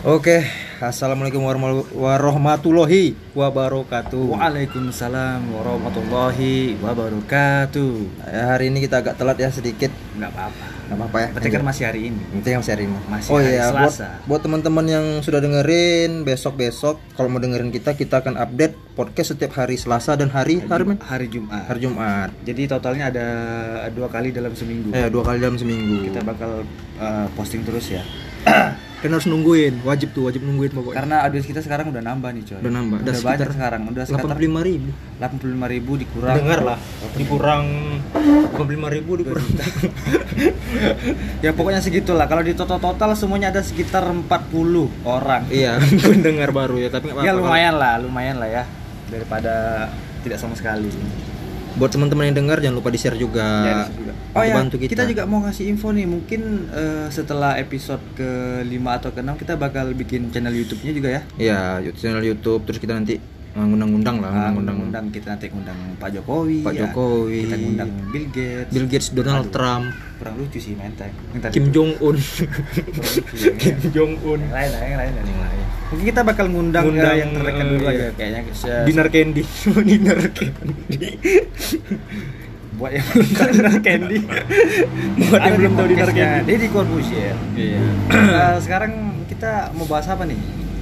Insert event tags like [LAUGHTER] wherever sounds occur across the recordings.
Oke, assalamualaikum warahmatullahi wabarakatuh. Waalaikumsalam warahmatullahi wabarakatuh. Eh, Hari ini kita agak telat ya sedikit, Nggak apa-apa. nggak apa-apa ya. Berarti kan masih hari ini. Itu yang masih hari ini. Masih oh hari iya, buat, Selasa. buat teman-teman yang sudah dengerin besok-besok kalau mau dengerin kita kita akan update podcast setiap hari Selasa dan hari hari? Hari Jumat. hari Jumat. Jadi totalnya ada dua kali dalam seminggu. Eh, dua kali dalam seminggu. Kita bakal uh, posting terus ya. [CLEARS THROAT] kan harus nungguin, wajib tuh, wajib nungguin pokoknya. Karena audiens kita sekarang udah nambah nih coy. Udah nambah, Udah, udah banyak sekitar sekarang. Udah sekitar 85 ribu. 85 ribu dikurang. Dengar lah, dikurang 85 ribu dikurang. [LAUGHS] ya pokoknya segitulah. Kalau di total total semuanya ada sekitar 40 orang. iya, [LAUGHS] pendengar baru ya, tapi Ya lumayan lah, lumayan lah ya daripada tidak sama sekali. Buat teman-teman yang dengar jangan lupa di-share juga. Ya, di juga. Oh ya, bantu kita. kita. juga mau kasih info nih, mungkin eh, setelah episode ke-5 atau ke-6 kita bakal bikin channel YouTube-nya juga ya. Ya, YouTube- channel YouTube terus kita nanti ngundang-ngundang lah, Nah, ngundang ngundang kita nanti ngundang Pak Jokowi, Pak ya. Jokowi. kita ngundang Bill Gates, Bill Gates, Donald Aduh. Trump, kurang lucu sih menteng. Kim. Jong Un, lucu ya. [LAUGHS] Kim Jong Un, Yang lain, lah, yang lain, yang lain. Mungkin kita bakal ngundang, Ngundang, eh, yang terdekat eh, dulu iya. aja kayaknya. Se- Dinar Candy, [LAUGHS] Dinar Candy. buat yang belum tahu Dinar Candy. Buat yang di belum tahu podcastnya Candy. Deddy Corbuzier. Iya. Nah, sekarang kita mau bahas apa nih?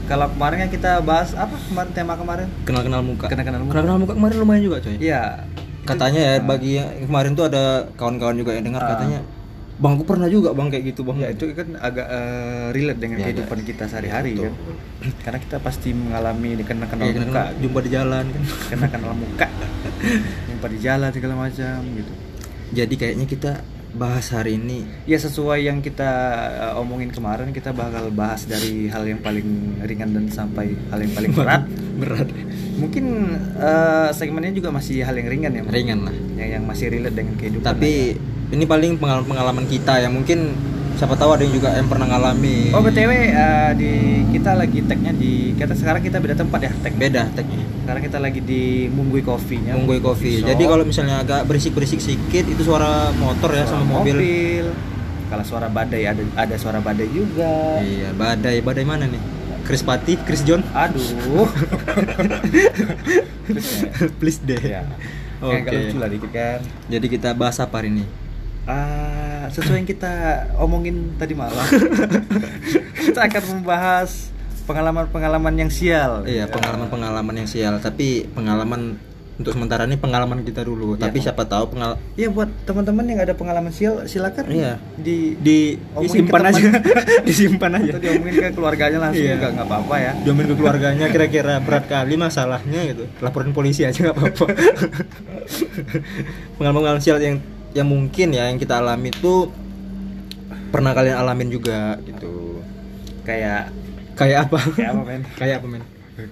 Kalau kemarin kan kita bahas apa kemarin tema kemarin? Kenal-kenal muka. Kenal-kenal muka. Kenal-kenal muka kemarin lumayan juga, coy. Iya. Katanya ya bagi yang kemarin tuh ada kawan-kawan juga yang dengar Ah. katanya, "Bang, aku pernah juga Bang kayak gitu, Bang." Ya itu kan agak eh, relate dengan Ya, kehidupan kita sehari-hari kan. [CLEARS THROAT] Karena kita pasti mengalami kenal-kenal Iya, muka, kenal jumpa di jalan kan. [LAUGHS] kenal-kenal muka, [LAUGHS] jumpa di jalan segala macam gitu. Jadi kayaknya kita bahas hari ini Ya sesuai yang kita eh, omongin kemarin kita bakal bahas dari hal yang paling ringan dan sampai hal yang paling berat. [LAUGHS] berat. Mungkin eh, segmennya juga masih hal yang ringan ya. Ringan lah. Yang yang masih relate dengan kehidupan. Tapi ini paling pengalaman-pengalaman kita ya. Mungkin siapa tahu ada yang juga yang pernah ngalami. Oh btw eh, di kita lagi tagnya di kita sekarang kita beda tempat ya tag. beda tagnya. Sekarang kita lagi di Munggui Coffee nya. Munggui Coffee. Jadi kalau misalnya agak berisik-berisik sedikit itu suara motor ya Suara sama mobil. Kalau suara badai ada ada suara badai juga. Iya, badai. Badai mana nih? Chris Pati, Chris John. Aduh. [LAUGHS] Please deh. ya. Oke. Agak lucu lah dikit kan. Jadi kita bahas apa hari ini? Ah, sesuai yang kita omongin tadi malam. [LAUGHS] kita akan membahas pengalaman-pengalaman yang sial. Iya, pengalaman-pengalaman yang sial, tapi pengalaman untuk sementara ini pengalaman kita dulu. Iya, tapi siapa tahu pengal Ya buat teman-teman yang ada pengalaman sial silakan Iya. di di disimpan aja. [LAUGHS] disimpan aja. atau diomongin ke keluarganya langsung Iya. juga nggak apa-apa ya. Domain ke keluarganya kira-kira berat kali masalahnya gitu. Laporin polisi aja nggak apa-apa. [LAUGHS] Pengalaman-pengalaman sial yang yang mungkin ya yang kita alami itu pernah kalian alamin juga gitu. Kayak Kayak apa? kayak apa men? [LAUGHS] Kayak apa, men?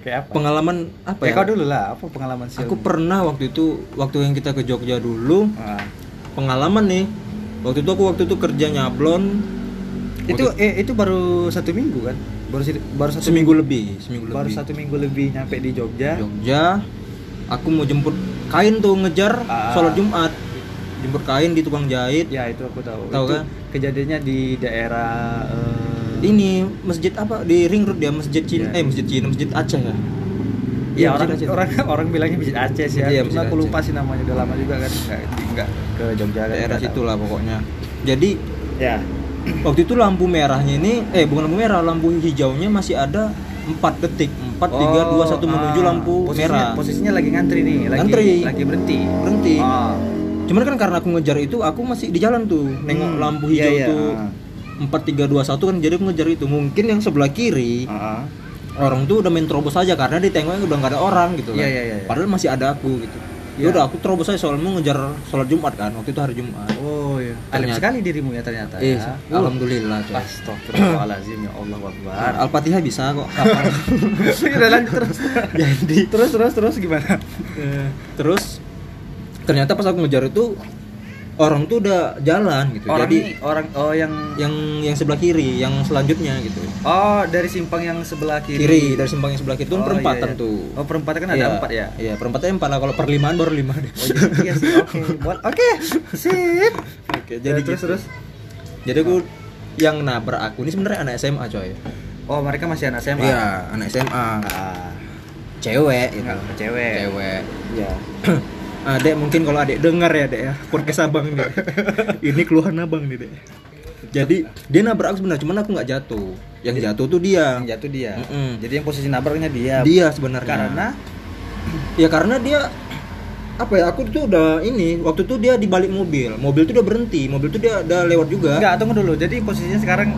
Kayak apa? Pengalaman apa ya, ya? kau dulu lah, apa pengalaman sial? Aku pernah waktu itu waktu yang kita ke Jogja dulu, Ah. pengalaman nih. Waktu itu aku waktu itu kerja nyablon. itu eh itu baru satu minggu kan? Baru baru satu seminggu lebih, seminggu baru lebih. satu minggu lebih nyampe di Jogja. Jogja. Aku mau jemput kain tuh ngejar Ah. sholat Jumat. Jemput kain di tukang jahit. Ya itu aku tahu. Tahu Itu kan? Kejadiannya di daerah eh, Ini masjid apa di ring road dia masjid Cina, Ya. eh masjid Cina, masjid Aceh ya. Ya masjid orang Aceh. orang [LAUGHS] orang bilangnya masjid Aceh sih ya. Iya, Cuma aku lupa sih namanya udah lama juga kan nggak nggak ke Jogja kan. daerah nggak situ tahu. lah pokoknya. Jadi Ya. waktu itu lampu merahnya ini, eh bukan lampu merah, lampu hijaunya masih ada 4 detik, 4 3 2 1 menuju ah. lampu Posisinya- merah. Posisinya lagi ngantri nih, lagi Ngantri. lagi berhenti. Berhenti. Ah. Cuman kan karena aku ngejar itu aku masih di jalan tuh, nengok Hmm, lampu iya, hijau iya, tuh. 4 3 2 1 kan jadi aku ngejar itu. Mungkin yang sebelah kiri ah. orang tuh udah main terobos aja karena di tengoknya udah nggak ada orang gitu kan. Iya, iya, iya, iya. Padahal masih ada aku gitu. Ya Iya. udah aku terobos aja soalnya mau ngejar sholat Jumat kan. Waktu itu hari Jumat. Oh iya. Alim sekali dirimu ya ternyata Eh, ya. alhamdulillah coy. Astagfirullahaladzim ya Allah Akbar. Al-Fatihah bisa kok. [LAUGHS] Udah lanjut terus. [LAUGHS] Jadi terus terus terus gimana? terus ternyata pas aku ngejar itu orang tuh udah jalan gitu. Orang Jadi ini orang oh yang yang yang sebelah kiri, yang selanjutnya gitu. oh dari simpang yang sebelah kiri. Kiri dari simpang yang sebelah kiri itu Oh, perempatan iya, iya. tuh. Oh perempatan kan ada Iya, empat ya. Iya, perempatannya empat lah. Kalau perlimaan baru lima deh. Oh iya. Oke, [LAUGHS] buat oke. Sip. Oke, Jadi terus gitu. terus. Jadi aku yang nabrak aku ini sebenarnya anak SMA coy. Oh, mereka masih anak SMA. iya anak SMA Ah, cewek gitu nah, cewek. cewek Iya. [CLEARS THROAT] adek mungkin kalau adek dengar ya dek ya. Podcast abang nih. [LAUGHS] Ini keluhan abang nih dek. Jadi dia nabrak aku sebenarnya cuman aku nggak jatuh. Yang jatuh tuh dia. Yang jatuh dia. Mm-mm. Jadi yang posisi nabraknya dia. dia sebenarnya. Karena? Ya karena dia apa ya aku tuh udah ini waktu itu dia di balik mobil. Mobil tuh udah berhenti mobil tuh dia udah lewat juga. Enggak tunggu dulu. Jadi posisinya sekarang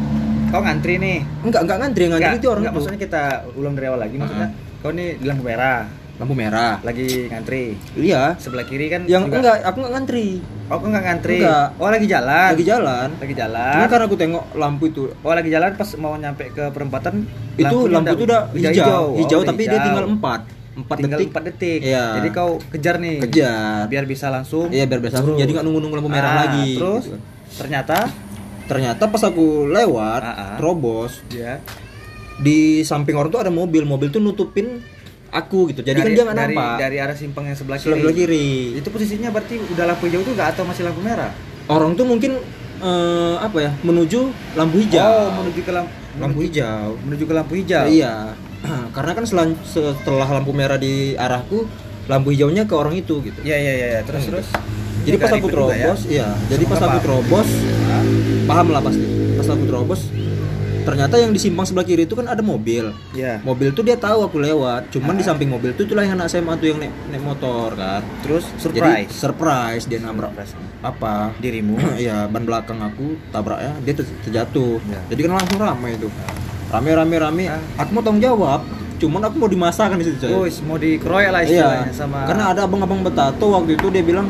kau ngantri nih. enggak enggak ngantri ngantri Enggak, itu orang enggak, itu maksudnya kita ulang dari awal lagi maksudnya kau nih lampu merah lampu merah lagi ngantri. iya Sebelah kiri kan yang juga- enggak aku enggak ngantri Oh, kau enggak ngantri. Enggak. Oh, lagi jalan. lagi jalan Lagi cuma jalan. karena aku tengok lampu itu Oh, lagi jalan pas mau nyampe ke perempatan itu lampu itu udah hijau hijau, Oh, tapi dia hijau. tinggal empat empat tinggal detik 4 detik. Iya. Jadi kau kejar nih. kejar Biar bisa langsung. iya biar biasa lurus. jadi nggak nunggu nunggu lampu merah Ah, lagi Terus gitu. ternyata ternyata pas aku lewat Ah, ah. terobos ya di samping orang tuh ada mobil mobil tuh nutupin aku gitu jadi kan dari, dia nggak dari, nampak dari arah simpang yang sebelah kiri. sebelah kiri Itu posisinya berarti udah lampu hijau tuh enggak atau masih lampu merah? orang tuh mungkin eh, apa ya menuju lampu hijau Oh, menuju ke lampu lampu hijau menuju ke lampu hijau. iya [CLEARS THROAT] karena kan selan- setelah lampu merah di arahku lampu hijaunya ke orang itu gitu Iya iya iya, terus Gitu. terus. jadi Ini pas aku juga ya? terobos iya jadi pas Semoga aku paham. terobos Ah, paham lah pasti pas aku terobos ternyata yang di simpang sebelah kiri itu kan ada mobil Iya. mobil tuh dia tahu aku lewat cuman di Ah. samping mobil tuh itulah yang anak SMA tuh yang naik, naik motor kan Terus jadi surprise. surprise dia nabrak Surprise. apa dirimu. [CLEARS THROAT] Iya, ban belakang aku tabraknya dia ter- terjatuh. Ya. Jadi kan langsung ramai itu. Rame rame rame. Ah. Aku mau tanggung jawab. Cuman aku mau dimasakkan di situ, coy. Oh, mau dikeroyok lah iya. istilahnya sama Karena ada abang-abang betato waktu itu dia bilang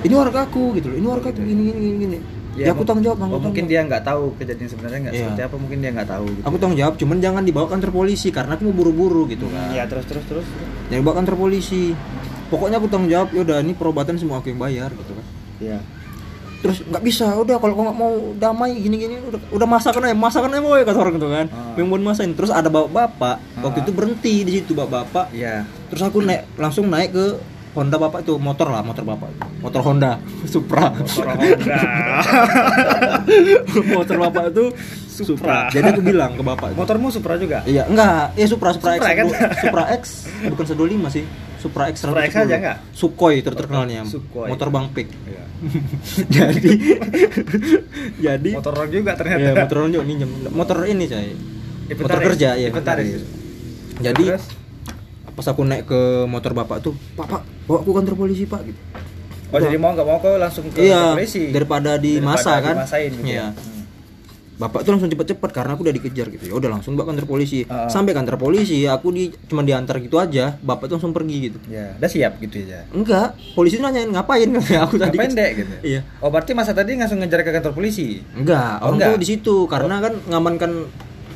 ini warga aku gitu loh. Ini warga aku gini gini gini. gini. Ya, aku mu- tanggung jawab, Bang. Oh, aku mungkin dia nggak tahu kejadian sebenarnya nggak Iya. seperti apa, mungkin dia nggak tahu gitu. Aku tanggung jawab, cuman jangan dibawa ke kantor polisi karena aku mau buru-buru gitu kan. Iya, terus terus terus. Jangan dibawa ke kantor polisi. Pokoknya aku tanggung jawab, yaudah ini perobatan semua aku yang bayar gitu kan. Iya. terus nggak bisa udah kalau kau nggak mau damai gini gini udah udah masakan aja masakan aja boy kata orang itu kan Ah. yang mau terus ada bapak bapak waktu Ah. itu berhenti di situ bapak bapak Iya. terus aku naik langsung naik ke Honda bapak itu motor lah motor bapak motor Honda Supra Motor Honda. [LAUGHS] motor bapak itu Supra. jadi aku bilang ke bapak Motormu Supra juga? iya enggak ya Supra Supra, Supra, X kan? Supra X bukan 125 sih Supra X Supra X 110. aja nggak? Sukhoi ter- terkenalnya Sukhoi. motor Bang Pik Iya. [LAUGHS] jadi [LAUGHS] jadi Motor rock juga ternyata. Iya, motor juga minjem. Motor ini, coy. Motor kerja, ya. Inventaris. Jadi Terus? Pas aku naik ke motor bapak tuh, "Pak, Pak, bawa aku kantor polisi, Pak." gitu. Oh, jadi mau nggak mau kau langsung ke Iya, polisi. daripada di masa kan. dimasain gitu Iya. ya. Hmm. Bapak tuh langsung cepet-cepet karena aku udah dikejar gitu. Ya udah langsung bawa kantor polisi. Ah. Sampai kantor polisi, aku di cuma diantar gitu aja. Bapak tuh langsung pergi gitu. Ya, udah siap gitu ya. Enggak, polisi tuh nanyain ngapain [LAUGHS] aku tadi. Ngapain dek gitu? Iya. Oh, berarti masa tadi langsung ngejar ke kantor polisi. Enggak, Oh, orang enggak? tuh di situ karena kan ngamankan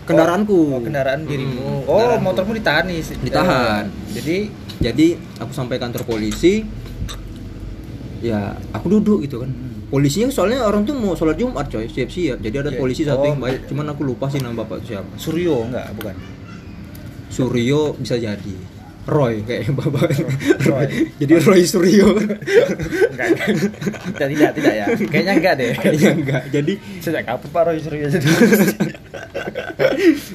kendaraanku. Oh, kendaraan dirimu. Hmm, oh, kendaraanku. motormu ditahan nih. Ditahan. Eh, Jadi jadi aku sampai kantor polisi ya aku duduk gitu kan polisinya soalnya orang tuh mau sholat jumat coy siap-siap jadi ada Iya. polisi satu Oh, yang baik cuman aku lupa sih nama bapak siapa Suryo enggak, bukan. Suryo bisa jadi Roy kayak bapak Roy. [LAUGHS] jadi Roy Suryo [LAUGHS] Enggak. tidak, tidak, tidak ya. Kayaknya enggak deh. kayaknya enggak jadi Sejak kapan Pak Roy Suryo jadi? [LAUGHS]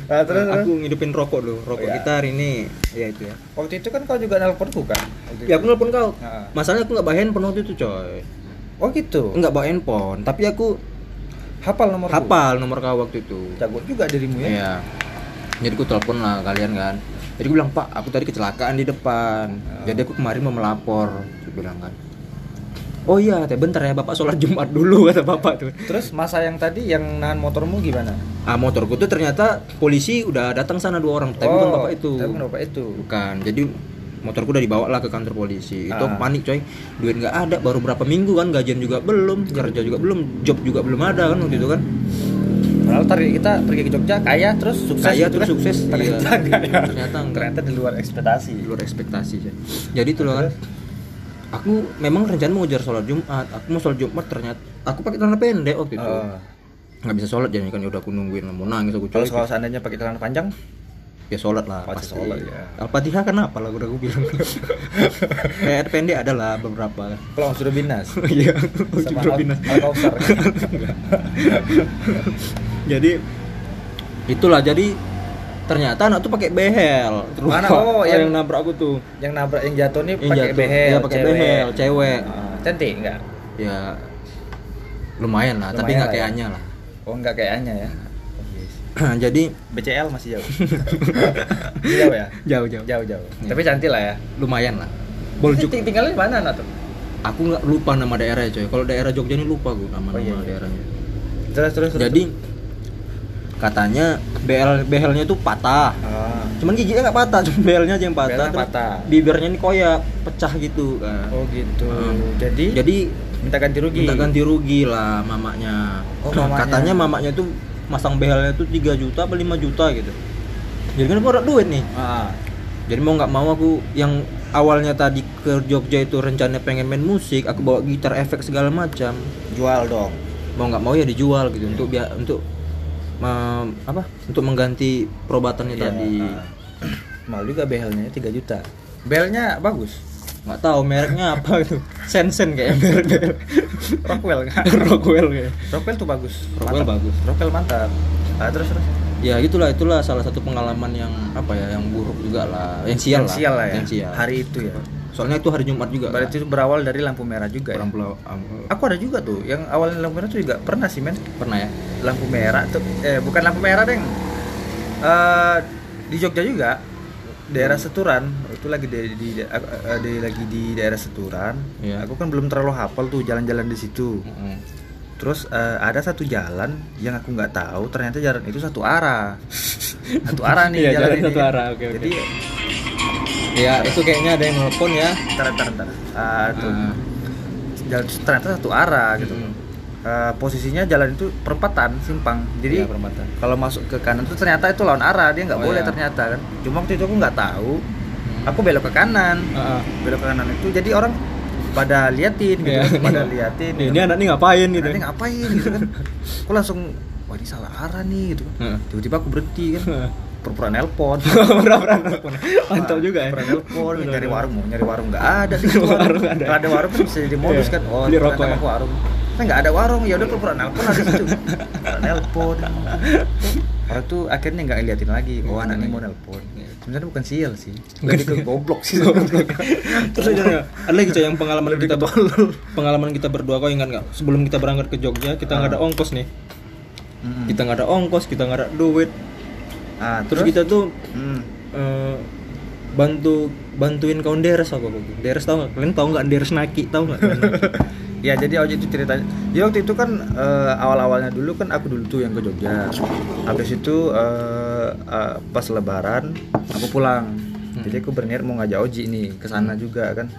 nah, terus, terus. aku ngidupin rokok dulu rokok kita hari ini ya itu ya Waktu itu kan kau juga nelponku kan? Waktu ya aku nelpon kau Ah. masalahnya aku nggak bawa handphone waktu itu coy Oh gitu. nggak bawa handphone tapi aku Hafal nomor hafal nomor kau waktu itu Jago juga dirimu ya. Iya. Jadi aku telepon lah kalian kan. Jadi aku bilang Pak, aku tadi kecelakaan di depan. Ah. Jadi aku kemarin mau melapor. Aku bilang kan. Oh iya, teh bentar ya Bapak sholat Jumat dulu [LAUGHS] kata Bapak tuh. Terus masa yang tadi yang nahan motormu gimana? Ah motorku tuh ternyata polisi udah datang sana dua orang, tapi bukan Oh, Bapak itu. Tapi bukan bapak itu. Bukan. Jadi motorku udah dibawa lah ke kantor polisi. Itu Ah. panik coy. Duit nggak ada, baru berapa minggu kan gajian juga belum, kerja juga belum, job juga belum ada kan waktu itu kan. Padahal target kita pergi ke Jogja kaya terus sukses Kaya gitu terus kan. sukses, Ternyata iya. enggak ya. Ternyata enggak. Ternyata di luar ekspektasi. di luar ekspektasi coy. Jadi itu loh kan. Aku memang rencana mau ngejar sholat Jumat. Aku mau sholat Jumat ternyata aku pakai celana pendek waktu itu. Oh. Nggak bisa sholat jadi kan ya udah aku nungguin mau nangis aku Kalau kalau seandainya pakai celana panjang, Ya sholat lah Pasti pasti. sholat, ya. Al-Fatihah kenapa lah udah aku bilang. [LAUGHS] Kayak pendek ada lah beberapa. kalau sudah binas. [LAUGHS] Iya. Uji Binas. Al [LAUGHS] jadi itulah jadi ternyata anak tuh pakai behel Mana? Lupa. Oh, yang, yang- nabrak aku tuh Yang nabrak yang jatuh nih pakai behel. Iya, pakai behel, cewek. Ah, cantik enggak? ya lumayan lah tapi Lumayan nggak lah kayak ya. Anya lah Oh, enggak kayaknya ya. [CLEARS THROAT] jadi BCL masih jauh. [LAUGHS] jauh ya? jauh jauh Jauh jauh. Iya. Tapi cantik lah ya. lumayan lah Boljuk Ting- Tinggalnya di mana anak tuh? aku nggak lupa nama daerahnya coy kalau daerah Jogja ini lupa gue nama nama Oh, iya, iya. daerahnya Terus terus. terus. Katanya BL BL-nya tuh patah Ah. cuman giginya nggak patah [LAUGHS] cuma BL-nya aja yang patah, terus patah. bibirnya ini koyak pecah gitu kan. Oh gitu. Hmm. Jadi jadi minta ganti rugi. minta ganti rugi lah mamanya. Oh, mamanya. katanya mamanya tuh masang BL-nya tuh 3 juta apa 5 juta gitu jadi kan aku ada duit nih Ah. jadi mau nggak mau aku yang awalnya tadi ke Jogja itu rencananya pengen main musik aku bawa gitar efek segala macam Jual dong. mau nggak mau ya dijual gitu untuk biar untuk mem- apa untuk mengganti perobatannya Iya, tadi [CLEARS THROAT] ah. Mahal juga behelnya 3 juta. Belnya bagus. nggak tahu mereknya apa gitu Sensen kayak merek bel [LAUGHS] Rockwell kan? Rockwell kayak Rockwell tuh bagus. Rockwell Mantap. bagus. Rockwell mantap. Ah, terus terus. ya gitulah itulah salah satu pengalaman yang apa ya yang buruk juga lah yang sial, Yang sial lah ya. yang sial Hari itu ya. Soalnya itu hari Jumat juga Berarti itu berawal dari lampu merah juga ya. pulau am- Aku ada juga tuh yang awalnya lampu merah tuh juga pernah sih men. pernah ya Lampu merah tuh eh bukan lampu merah deng. Eh di Jogja juga daerah Seturan itu lagi di, di, di- eh, di- lagi di daerah Seturan. Iya. Aku kan belum terlalu hafal tuh jalan-jalan di situ. Mm-mm. Terus eh, ada satu jalan yang aku nggak tahu ternyata jalan itu satu arah. [LAUGHS] satu arah nih Iya, jalan, jalan ini. satu arah, oke, oke. Jadi ya itu kayaknya ada yang nelpon ya ntar ntar ntar. Ah, tuh. Ah. Jalan ternyata satu arah gitu. Mm. Eh, posisinya jalan itu perempatan simpang. Jadi Iya, perempatan. kalau masuk ke kanan tuh ternyata itu lawan arah dia nggak Oh, boleh iya. ternyata kan. Cuma waktu itu aku nggak tahu. Aku belok ke kanan. Heeh. Belok ke kanan itu jadi orang pada liatin gitu, kan, pada liatin. ini anak ini ngapain gitu Nanti ngapain gitu kan [LAUGHS] aku langsung wah ini salah arah nih gitu kan tiba-tiba aku berhenti kan pura-pura nelpon. [LAUGHS] Pura-pura nelpon. mantap juga ya. pura nelpon nyari warung mau nyari warung nggak ada di situ warung Warung nggak ada. ada warung kan bisa jadi modus Iya. kan. Oh Beli ternyata rokok ya. warung. Kan nggak ada warung. Ya udah pura-pura nelpon ada di situ. Nelpon. Orang tuh akhirnya nggak ngeliatin lagi. Oh anak ini mau nelpon. Sebenarnya bukan sial sih. Lebih ke goblok sih. Terus ada, ada lagi coy yang pengalaman kita pengalaman kita berdua. Kau ingat nggak? Sebelum kita berangkat ke Jogja kita nggak ada ongkos nih. Kita nggak ada ongkos, kita nggak ada duit. Ah Terus kita tuh Hmm. eh, bantu bantuin kawan Deres aku waktu itu. Deres tahu nggak? Kalian tahu nggak Deres Naki tahu nggak? [LAUGHS] Ya jadi Oji itu ceritanya. Jadi waktu itu kan eh, awal-awalnya dulu kan aku dulu tuh yang ke Jogja. Habis itu eh, eh, pas Lebaran aku pulang. Jadi aku berniat mau ngajak Oji nih ke sana juga kan.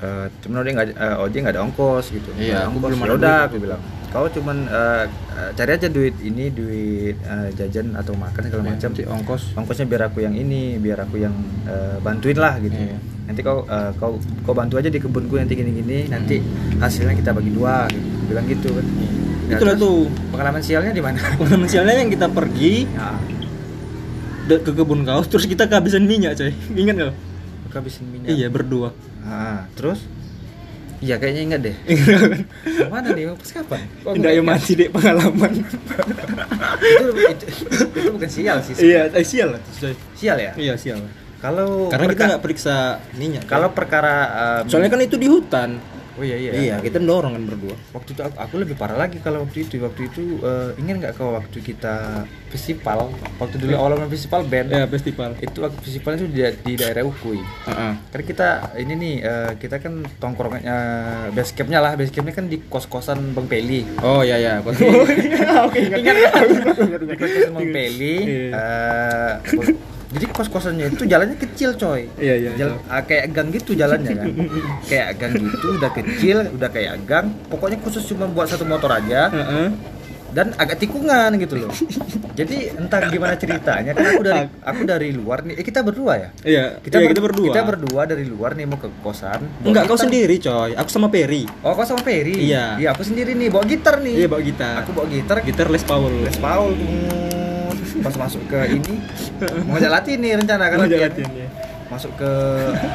Eh cuman dia nggak eh, Oji nggak ada ongkos gitu. Iya, ada aku ongkos. belum Ya ada udah duit. aku bilang. Kau cuman eh, eh, cari aja duit ini duit eh, jajan atau makan segala Iya, macam. ongkos. Ongkosnya biar aku yang ini, biar aku yang eh, bantuin lah gitu. Iya. Nanti kau eh, kau kau bantu aja di kebunku nanti gini-gini, nanti hasilnya kita bagi dua gitu. Bilang gitu kan. Ya, Itulah tuh Pengalaman sialnya di mana? pengalaman sialnya yang kita pergi ya, ke kebun kaos terus kita kehabisan minyak coy. Ingat nggak? kehabisan minyak. Iya berdua. Ah, terus? Iya kayaknya ingat deh. [LAUGHS] Mana nih? Pas kapan? Kok nggak yang mati deh pengalaman. itu, itu, itu bukan sial sih. iya, eh, sial lah. coy. Sial ya? Iya sial. Kalau Karena kita nggak periksa coy. kalau perkara um, soalnya kan itu di hutan. Oh iya iya. Iya, kita dorong kan berdua. Waktu itu aku, aku lebih parah lagi kalau waktu itu. Waktu itu eh, ingat nggak kalau waktu kita festival, waktu dulu awal-awal festival band, Ya festival. itu waktu festival itu di, di daerah Ukui. Heeh. Karena kita ini nih eh, kita kan tongkrongnya base campnya lah, base campnya kan di kos-kosan Bang Peli. Oh iya ya. Oke [LAUGHS] [LAUGHS] Ingat? Di kos-kosan Bang Peli. Iya. Kos- jadi kos-kosannya itu jalannya kecil coy. Iya, iya, Jal- ah, kayak gang gitu jalannya kan. kayak gang gitu, udah kecil, udah kayak gang. Pokoknya khusus cuma buat satu motor aja Heeh. dan agak tikungan gitu loh. Jadi entah gimana ceritanya kan aku dari aku dari luar nih. Eh kita berdua ya? Iya, Kita, iya, ber- kita berdua. Kita berdua dari luar nih mau ke kosan. Enggak, kau sendiri, coy. Aku sama Peri. Oh, kau sama Ferry? Iya. Iya, aku sendiri nih bawa gitar nih. Iya, bawa gitar. Aku bawa gitar. Gitar Les Paul. Les Paul. Tung. Pas masuk ke ini mau ngajak latih nih rencana kan Mau ya. Masuk ke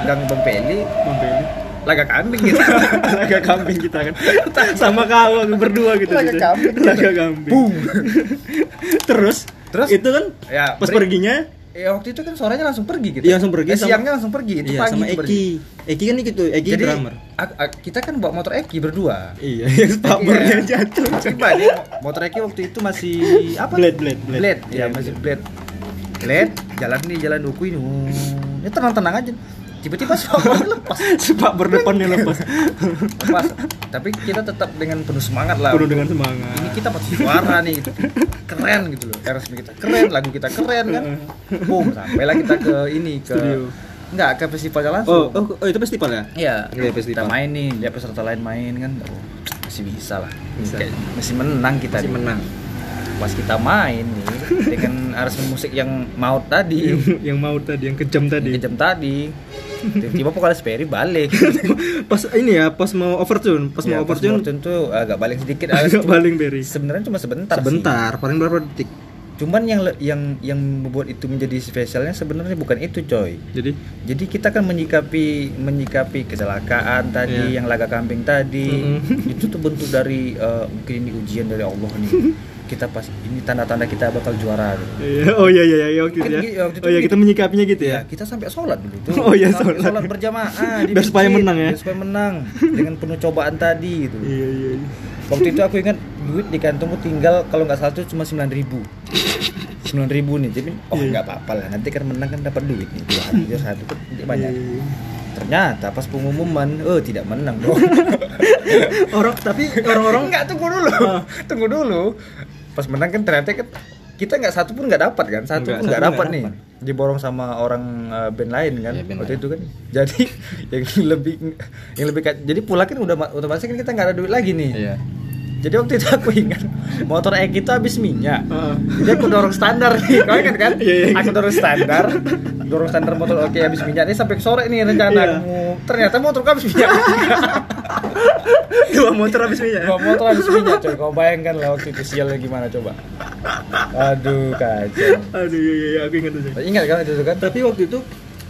gang Bang Peli, Membeli. laga kambing gitu. [LAUGHS] Laga kambing kita kan. [LAUGHS] Sama kau berdua gitu. Laga gitu. kambing. Laga kambing. Boom. Terus Terus? itu kan Ya, pas break. perginya Ya waktu itu kan sorenya langsung pergi gitu. Iya, langsung pergi Eh, sama- siangnya langsung pergi. Itu iya pagi sama itu pergi. Eki. Eki kan gitu, Eki Jadi drummer. ak- kita kan bawa motor Eki berdua. Iya, [LAUGHS] yang Iya. jatuh. [LAUGHS] Coba nih motor Eki waktu itu masih apa? Blade, blade, blade. Blade, Iya, ya masih blade. Blade, jalan nih jalan duku ini. Ini tenang-tenang aja. Tiba-tiba spakbornya [LAUGHS] lepas. Spakbor depannya lepas. lepas. Tapi kita tetap dengan penuh semangat lah. Penuh dengan semangat. Ini kita pasti suara nih gitu. Keren gitu loh. RSB kita keren, lagu kita keren kan. Boom, sampailah kita ke ini ke Studio. Enggak, ke festivalnya Oh, langsung. oh, oh, itu festival ya? Iya, Iya, festival. kita main nih, lihat peserta lain main kan, oh, masih bisa lah. Bisa. Kayak masih menang kita. Masih nih. menang. Pas kita main nih dengan aransemen musik yang maut tadi, yang mau tadi, yang kejam yang tadi. kejam tadi. Tiba-tiba vokalis Perry balik. [LAUGHS] pas ini ya, pas mau overtune, pas Ya, mau overtune tuh agak balik sedikit. agak baling Berry. Sebenarnya cuma sebentar. sih. Sebentar, paling berapa detik. Cuman yang yang yang membuat itu menjadi spesialnya sebenarnya bukan itu, coy. Jadi Jadi kita kan menyikapi menyikapi kecelakaan tadi, Iya. yang laga kambing tadi, Mm-mm. itu tuh bentuk dari eh, mungkin ini ujian dari Allah nih. [LAUGHS] kita pas ini tanda-tanda kita bakal juara. gitu. Iya, oh iya iya iya waktu itu Kan ya. waktu itu Oh iya gitu. kita menyikapinya gitu Ya, ya. kita sampai sholat dulu tuh. [LAUGHS] Oh iya, sholat. sholat berjamaah di [LAUGHS] Biar supaya menang ya? biar supaya menang dengan penuh cobaan tadi gitu. Iya iya. iya. Waktu itu aku ingat duit di kantongku tinggal kalau nggak salah tuh cuma sembilan ribu. Sembilan ribu nih, jadi oh Iya. nggak apa-apa lah. Nanti kan menang kan dapat duit nih. Dua hari, satu banyak. Iya. Ternyata pas pengumuman, oh tidak menang dong. [LAUGHS] Orang tapi orang-orang Enggak tunggu dulu, Ah. tunggu dulu. Pas menang kan ternyata kan kita nggak satu pun nggak dapat kan, satu Nggak, pun nggak dapat nih. Diborong sama orang eh, band lain kan band waktu lain. itu kan. [LAUGHS] Jadi yang lebih yang lebih jadi pulang kan udah ma- otomatis kan kita nggak ada duit lagi nih. Iya. Jadi waktu itu aku ingat motor Eki itu habis minyak. Heeh. Jadi aku dorong standar nih, kau ingat kan? Iya, iya. Aku dorong standar, dorong standar motor Oke habis minyak ini sampai sore nih rencana. Iya. Mau- Ternyata motorku habis minyak. [LAUGHS] Dua motor habis minyak. Dua motor habis minyak coy. Kau bayangkan lah waktu itu sialnya gimana coba. Aduh kacau. Aduh iya iya, iya aku ingat itu. Ingat kan itu kan? Tapi waktu itu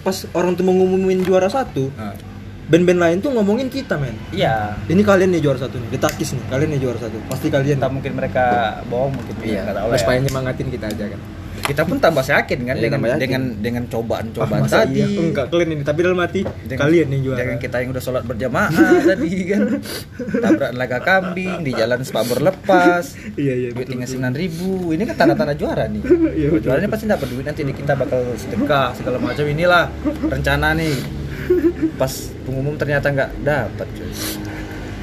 pas orang tuh mau ngumumin juara satu, band-band lain tuh ngomongin kita men. Iya. Ini kalian nih juara satu nih, detakis nih, kalian nih juara satu. Pasti kalian. Entah mungkin mereka bohong mungkin Iya. nggak Terus ya. supaya nyemangatin kita aja kan. Kita pun tambah yakin kan Iya, dengan yakin. dengan dengan cobaan-cobaan Ah, tadi. iya? Enggak, kalian ini. Tapi dalam hati Dengan- kalian nih juara. Dengan kita yang udah sholat berjamaah [LAUGHS] tadi kan Tabrak laga kambing Di jalan spabor lepas [LAUGHS] Iya iya Duit tinggal sembilan ribu Ini kan tanda-tanda juara nih [LAUGHS] Iya, betul, Juaranya betul. pasti dapat duit Nanti kita bakal sedekah Segala macam inilah Rencana nih Pas pengumum ternyata nggak dapat cuy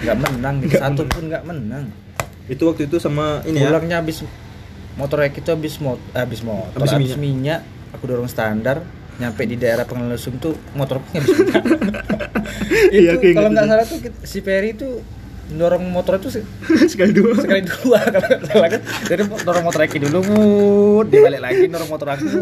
nggak menang. Nggak Satu menang. pun nggak menang Itu waktu itu sama ini ya. Pulangnya habis Motor itu habis mot habis motor Habis habis, minyak. Aku dorong standar Nyampe di daerah pengelusum tuh motorku habis minyak [LAUGHS] Iya, aku itu ingat kalau nggak salah tuh si Perry itu dorong motor itu se- [LAUGHS] sekali dua. sekali dua [LAUGHS] kalau salah kan jadi dorong motor Eki dulu mut dia balik lagi dorong motor aku gitu.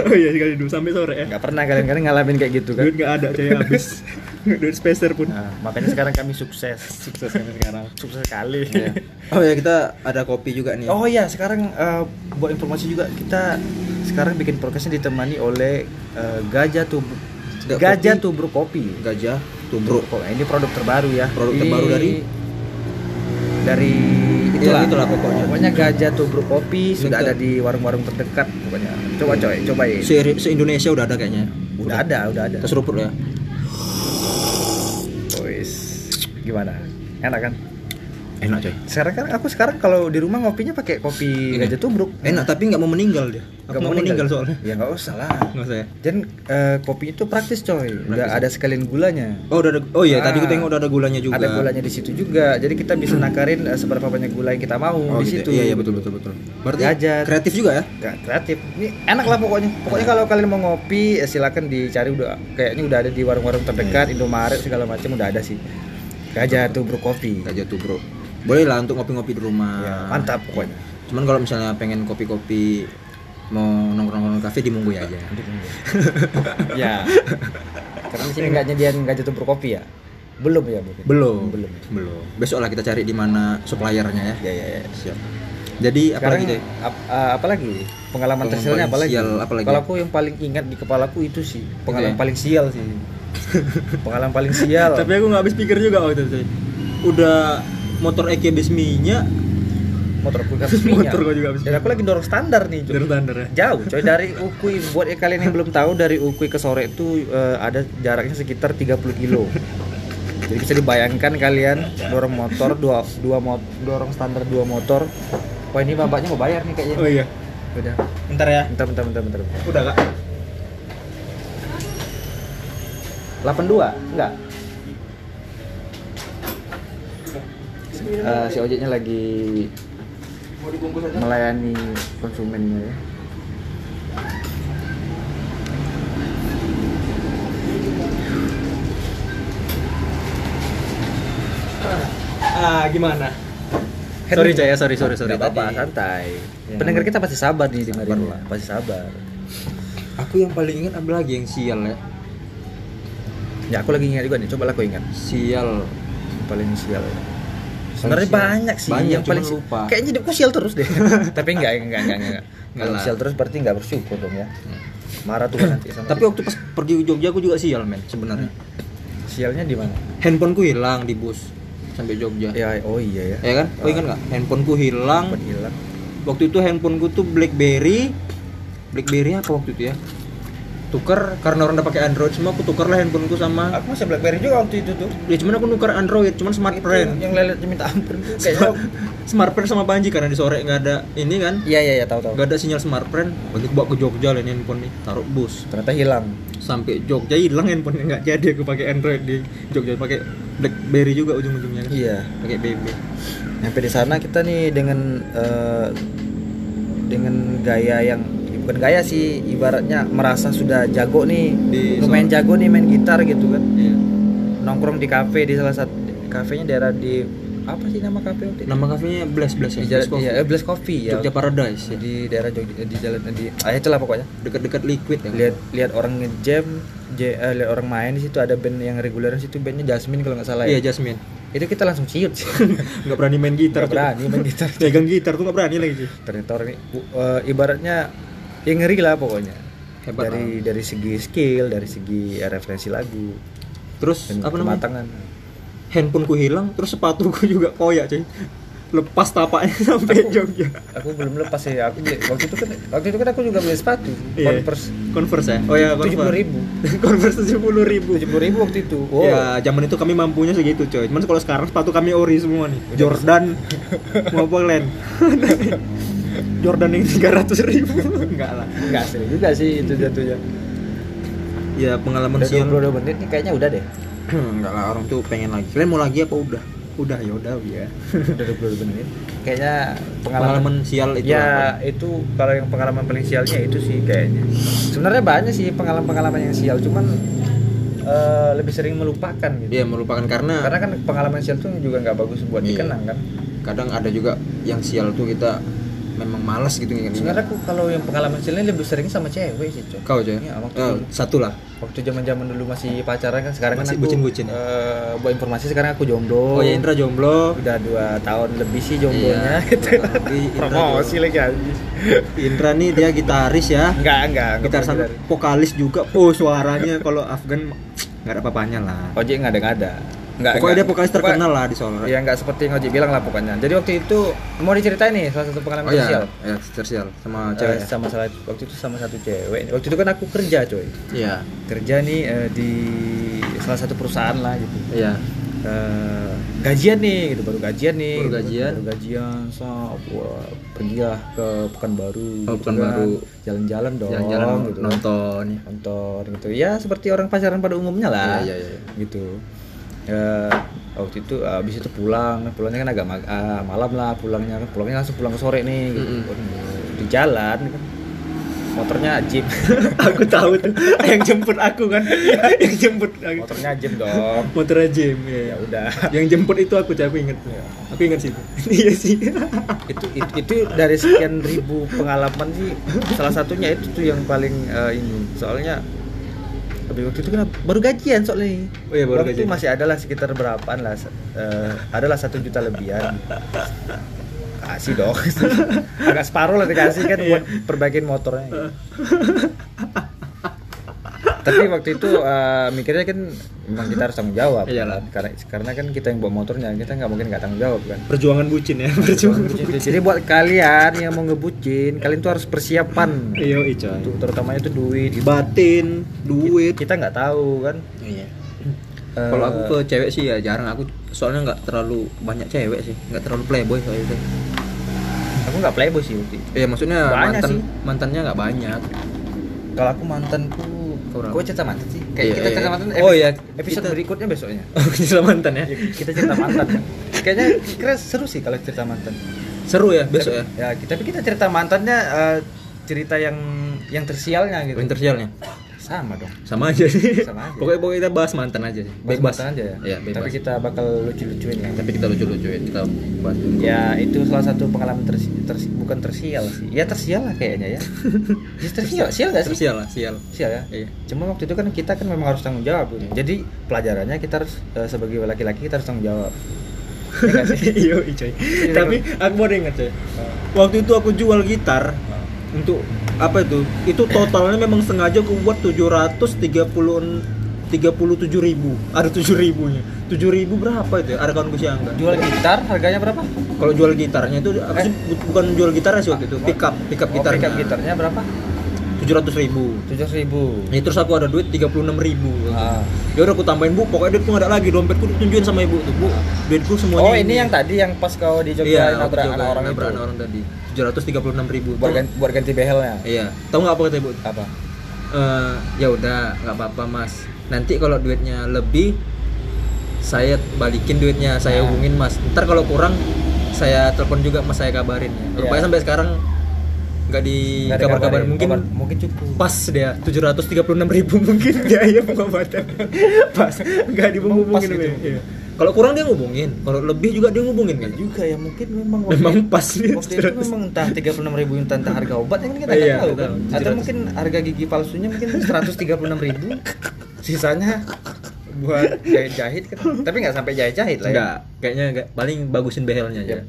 oh iya sekali dua sampai sore ya. nggak pernah kalian-kalian ngalamin kayak gitu kan Duit nggak ada coy habis. [LAUGHS] Duit spacer pun. nah, makanya sekarang kami sukses Sukses kan sekarang. sukses sekali Iya. Oh ya kita ada kopi juga nih. oh iya sekarang eh, buat informasi juga kita sekarang bikin podcastnya ditemani oleh eh, Gajah Tubruk Nggak, Gajah. Tubruk Kopi Gajah tubruk. Kok ini produk terbaru ya. Produk terbaru dari? dari Iya, itulah pokoknya. Pokoknya Gajah Tubruk Kopi sudah ada di warung-warung terdekat pokoknya. Coba coy, cobain. Se, se Indonesia udah ada kayaknya. Udah ada, udah ada. Kita seruput ya. Wis. Gimana? Enak kan? Enak coy. Sekarang kan aku sekarang kalau di rumah ngopinya pakai kopi Ini. Gajah Tubruk. Enak tapi nggak mau meninggal dia. Aku Nggak mau meninggal soalnya. Ya nggak usah lah. Nggak usah ya. Dan eh, kopi itu praktis coy. Udah Praktis. ada sekalian gulanya. Oh udah ada. Oh iya tadi Ah. gue tengok udah ada gulanya juga. Ada gulanya di situ juga. Jadi kita bisa nakarin eh, seberapa banyak gula yang kita mau Oh, di gitu. situ. Iya iya betul betul betul. Berarti Gajah. kreatif juga ya. Gak kreatif. Ini enak lah pokoknya. Pokoknya kalau kalian mau ngopi, ya silakan dicari udah kayaknya udah ada di warung-warung terdekat, Iya. Indomaret segala macam udah ada sih. Gajah tuh bro kopi. Gajah tuh bro. Boleh lah untuk ngopi-ngopi di rumah. Ya, mantap pokoknya. Cuman kalau misalnya pengen kopi-kopi mau nongkrong-nongkrong kafe di Mungguy aja. [LAUGHS] ya. Karena di sini nggak nyediain gajah tuh bro kopi ya. Belum ya mungkin. Belum. Belum. Belum. Besok lah kita cari di mana suppliernya ya. Ya ya ya. Siap. Jadi apa Sekarang lagi Coy? ap- uh, apa lagi? Pengalaman tersialnya apa lagi? sial? Kalau aku yang paling ingat di kepalaku itu sih pengalaman ya? paling sial sih. [LAUGHS] pengalaman paling sial. Tapi aku nggak habis pikir juga waktu itu. Udah motor Eki habis minyak motor aku [LAUGHS] habis minyak Motor gua juga habis dan aku lagi dorong standar nih. Dari standar ya. jauh coy dari [LAUGHS] Ukui buat ya kalian yang belum tahu dari Ukui ke Sore itu eh, ada jaraknya sekitar 30 kilo jadi bisa dibayangkan kalian dorong motor dua dua mot dorong standar dua motor wah ini bapaknya mau bayar nih kayaknya Oh iya. udah Bentar ya. bentar bentar bentar bentar Udah kak. 82 enggak Eh, si ojeknya lagi Mau dibungkus aja. melayani konsumennya ya Ah gimana? Sorry Caya, sorry sorry sorry. Nggak apa-apa santai Ya. pendengar kita pasti sabar nih Sabar ya. lah. pasti sabar Aku yang paling ingat ada lagi yang sial ya. ya aku lagi ingat juga nih coba lah aku ingat Sial. yang paling sial sebenarnya banyak sih Banyak, yang paling lupa. kayaknya hidupku sial terus deh [LAUGHS] tapi enggak enggak enggak enggak Enggak kalau sial terus berarti enggak bersyukur dong ya marah tuh nanti sama [CLEARS THROAT] Tapi waktu pas pergi ke Jogja aku juga sial men sebenarnya. sialnya di mana Handphoneku hilang di bus sampai Jogja. ya oh iya ya Ya kan? Oh ingat nggak? Handphoneku hilang. Sempat hilang Waktu itu handphoneku tuh BlackBerry. BlackBerry apa waktu itu ya? Tuker karena orang udah pakai Android semua aku tukar lah handphoneku sama aku masih BlackBerry juga waktu itu tuh ya cuman aku nuker Android cuman smart Itu friend yang lelet minta ampun. [LAUGHS] Kayaknya smart friend sama Panji karena di sore nggak ada ini kan? Iya iya iya tahu tahu. Nggak ada sinyal smart friend balik bawa ke Jogja lah ini handphone nih taruh bus. Ternyata hilang. Sampai Jogja hilang handphone nggak jadi aku pakai Android di Jogja. Pakai BlackBerry juga ujung-ujungnya kan. Iya. Pakai BB sampai di sana kita nih dengan eh, dengan gaya yang bukan gaya sih. Ibaratnya merasa sudah jago nih. Di lumayan Solo. jago nih main gitar gitu kan. Iya. nongkrong di kafe di salah satu kafenya daerah di apa sih nama kafe waktu itu? nama kafenya Blast Blast ya? Di jalan Coffee. iya, eh, Blast Coffee ya. Jogja Paradise ya. Di daerah Jogja di jalan di ah itulah pokoknya. Dekat-dekat liquid ya. Lihat lihat orang ngejam je- eh, lihat orang main di situ ada band yang reguler di situ bandnya Jasmine kalau nggak salah iya ya Jasmine. Itu kita langsung ciut. Sih [LAUGHS] nggak berani main gitar Nggak berani main gitar. Pegang gitar tuh nggak berani lagi sih ternyata orang ini bu- eh, ibaratnya yang ngeri lah pokoknya. Hebat dari dari segi skill dari segi referensi lagu. Terus dan apa namanya? handphoneku hilang terus sepatuku [LAUGHS] juga koyak cuy. Lepas tapaknya [LAUGHS] sampai Jogja. aku belum lepas ya aku waktu itu kan waktu itu kan aku juga beli sepatu. Iya. Converse. Converse ya? Oh ya tujuh puluh ribu. [LAUGHS] Converse tujuh puluh ribu. tujuh puluh ribu waktu itu. Wow. Ya zaman itu kami mampunya segitu coy. Cuman kalau sekarang sepatu kami ori semua nih. Jordan Maupun Len Jordan yang 300 ribu. Enggak lah nggak sih juga sih itu jatuhnya. Ya pengalaman udah siang. 22 menit nih kayaknya udah deh. Enggak lah orang tuh pengen lagi. Kalian mau lagi apa? Udah? Udah ya udah ya. Udah 22 menit. Kayaknya Pengalaman pengalaman sial itu ya apa? itu kalau yang pengalaman paling sialnya itu sih kayaknya. Sebenarnya banyak sih pengalaman-pengalaman yang sial cuman eh, lebih sering melupakan gitu. Iya melupakan karena, karena kan pengalaman sial tuh juga nggak bagus buat Iya. dikenang kan? Kadang ada juga yang sial tuh kita Memang malas gitu nginget sebenarnya aku kalau yang pengalaman sialnya lebih sering sama cewek sih cok. Kau coy? Iya, waktu dulu. Satu lah. Waktu zaman zaman dulu masih pacaran kan sekarang Masih kan aku bucin-bucin ya? eh, buat informasi sekarang aku jomblo. Oh ya Indra jomblo. Udah dua tahun lebih sih jomblonya Iya. gitu. [LAUGHS] Promosi lagi anjir Indra nih dia gitaris ya. Enggak enggak enggak gitar pernah sama gitar. vokalis juga. Oh suaranya kalau Afgan nggak ada apa-apanya lah. Ojek nggak ada nggak ada Enggak, pokoknya dia enggak. vokalis Pokoknya- terkenal lah di Solo Ya nggak seperti yang Ojek bilang lah pokoknya. Jadi waktu itu mau diceritain nih salah satu pengalaman oh iya sosial. ya tersial sama Eh, cewek sama salah waktu itu sama satu cewek. Waktu itu kan aku kerja coy. iya Kerja nih eh, di salah satu perusahaan lah gitu. iya Eh, gajian nih gitu baru gajian nih. Baru gitu. gajian. Baru gajian so wah, pergi lah ke Pekanbaru. Oh, gitu Pekanbaru. kan. Jalan-jalan dong jalan-jalan gitu. nonton Nonton gitu. Ya seperti orang pacaran pada umumnya lah. Iya, iya, iya. gitu ya waktu itu habis itu pulang. Pulangnya kan agak mag- ah, malam lah pulangnya kan. Pulangnya langsung pulang ke sore nih gitu. Mm-mm. Waduh, di jalan kan. Motornya jeep. [LAUGHS] Aku tahu tuh. Yang jemput aku kan. [LAUGHS] Yang jemput aku. motornya jeep dong. Motornya Jim ya ya udah. Yang jemput itu aku aku inget aku inget sih. Itu. [LAUGHS] iya sih. Itu, itu itu dari sekian ribu pengalaman sih salah satunya itu tuh yang paling eh, ini. Soalnya tapi waktu itu kan baru gajian soalnya. Oh iya, baru waktu gajian. masih adalah sekitar berapaan lah eh, adalah satu juta lebihan. Kasih dong. [LAUGHS] Agak separuh lah dikasih kan buat perbaikin motornya. Tapi waktu itu eh, mikirnya kan memang kita harus tanggung jawab Iyalah. kan? karena karena kan kita yang bawa motornya kita nggak mungkin nggak tanggung jawab kan Perjuangan bucin ya, perjuangan. jadi buat kalian yang mau ngebucin kalian tuh harus persiapan Iya, Ica. Tuh, terutamanya itu duit Batin, duit. kita nggak tahu kan Iya. Eh, Kalau aku ke cewek sih ya jarang aku soalnya nggak terlalu banyak cewek sih, nggak terlalu playboy soalnya. itu. aku nggak playboy sih waktu. Iya maksudnya Banyak mantan sih. mantannya nggak banyak. kalau aku mantanku. Gue cerita mantan sih kayak Iya, kita iya. cerita mantan Oh, iya. episode Kita- berikutnya besoknya [LAUGHS] Oh cerita mantan ya? kita cerita mantan [LAUGHS] kayaknya kira seru sih kalau cerita mantan Seru ya besok ya. ya kita tapi kita cerita mantannya eh, cerita yang yang tersialnya gitu Intersialnya sama dong sama aja sih. Sama aja. Pokoknya pokoknya kita bahas mantan aja sih. bahas Bebas mantan aja ya Iya, bebas. tapi kita bakal lucu-lucuin ya Tapi kita lucu-lucuin, kita bahas dulu. ya itu salah satu pengalaman tersi, tersi- bukan tersial sih ya tersial lah kayaknya ya [LAUGHS] ya tersial sial gak sih Tersial lah, sial. sial ya Iya. cuma waktu itu kan kita kan memang harus tanggung jawab jadi pelajarannya kita harus eh, sebagai laki-laki kita harus tanggung jawab ya sih [LAUGHS] Iya, coy. Tapi aku baru ingat coy. Waktu itu aku jual gitar untuk apa itu? Itu totalnya memang sengaja aku buat 730 37 ribu. Ada 7 ribunya. 7 ribu berapa itu ya? ada kawan gue siang jual gitar harganya berapa? Kalau jual gitarnya itu sih? Bu- bukan jual gitarnya sih waktu itu pick up pick up Oh, gitarnya. pickup gitarnya berapa 700 ribu. tujuh ribu. Ini terus aku ada duit 36 ribu. Ah. Ya udah aku tambahin bu, pokoknya duitku nggak ada lagi Dompetku tunjukin sama ibu. Tuh Bu, duitku semuanya oh ini. yang tadi yang pas kau di Jogja Iya, nabrak anak orang nabrak itu? orang tadi 736 ribu. Buat ganti, buat ganti behelnya? Iya, tahu nggak apa kata ibu? apa? Eh, ya udah, nggak apa-apa mas. Nanti kalau duitnya lebih Saya balikin duitnya, saya Ah. hubungin mas. Ntar kalau kurang, saya telepon juga mas saya kabarin. Ya. Rupanya sampai sekarang nggak di kabar-kabarin kabarin. mungkin Kabar- mungkin cukup pas dia 736 ribu [LAUGHS] mungkin biaya pengobatan [LAUGHS] pas nggak dihubungin gitu. Iya. kalau kurang dia ngubungin kalau lebih juga dia ngubungin kan juga ya mungkin memang memang pas waktu itu memang entah 36 ribu entah, entah harga obat yang kita nggak Iya, tahu nggak kan tahu. atau 700. mungkin harga gigi palsunya mungkin 136 ribu sisanya buat jahit-jahit kan tapi nggak sampai jahit-jahit lah ya enggak kayaknya enggak paling bagusin behelnya aja Ya.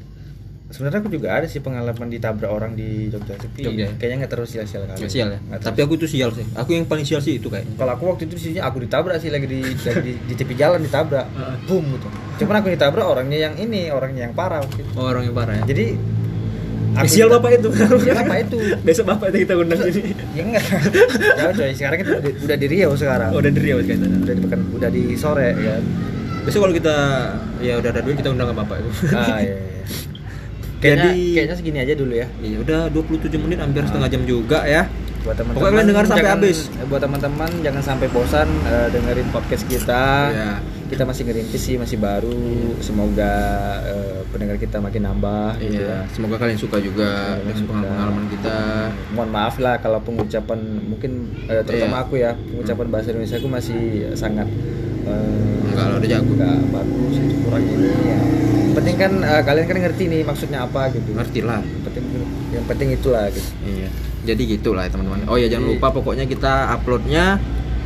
Sebenarnya aku juga ada sih pengalaman ditabrak orang di Jogja tapi Jogja. Ya? kayaknya nggak terlalu sial-sial kali. Sial ya? Nggak tapi aku tuh sial sih. Aku yang paling sial sih itu kayaknya kalau aku waktu itu sih aku ditabrak sih lagi di lagi di, di tepi jalan ditabrak. [LAUGHS] Boom gitu. Cuman aku ditabrak orangnya yang ini orangnya yang parah waktu itu. oh, orang yang parah ya? Jadi Eh, sial ditabrak- bapak itu. Sial apa itu. [LAUGHS] Besok bapak itu kita undang sini. [LAUGHS] Ya enggak. Jauh coy sekarang kan udah, udah di Riau sekarang. Oh, udah dari awal kayaknya udah di Pekan- udah di sore kan besok kalau kita ya udah ada duit kita undang ke bapak itu. Ah iya, iya. Kayaknya Jadi- kayaknya segini aja dulu ya Iya udah 27 menit hampir setengah jam juga ya buat teman-teman Pokoknya kalian dengar sampai jangan- habis. buat teman-teman jangan sampai bosan eh, dengerin podcast kita Iya. kita masih ngerintis sih masih baru semoga eh, pendengar kita makin nambah gitu Iya, ya. semoga kalian suka juga Kalian dengan pengalaman kita. mohon maaf lah kalau pengucapan mungkin eh, terutama Iya. aku ya pengucapan bahasa Indonesia aku masih sangat eh, Enggak lah, udah jago. nggak bagus itu kurang ini ya. Yang penting kan eh, kalian kan ngerti nih maksudnya apa gitu Ngerti lah. yang penting yang penting itulah gitu Iya. Jadi gitulah teman-teman. Oh ya jangan lupa pokoknya kita uploadnya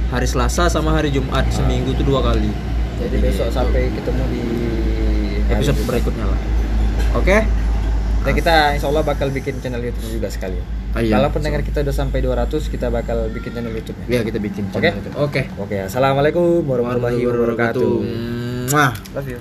hari Selasa sama hari Jumat seminggu tuh dua kali. jadi besok gitu. sampai ketemu di episode berikutnya lah. Oke? Dan kita insya Allah bakal bikin channel YouTube juga sekali Ah, iya. kalau pendengar kita udah sampai 200 kita bakal bikin channel YouTube Ya kita bikin Oke? Oke. oke assalamullahi wabarakatuh Muah. love you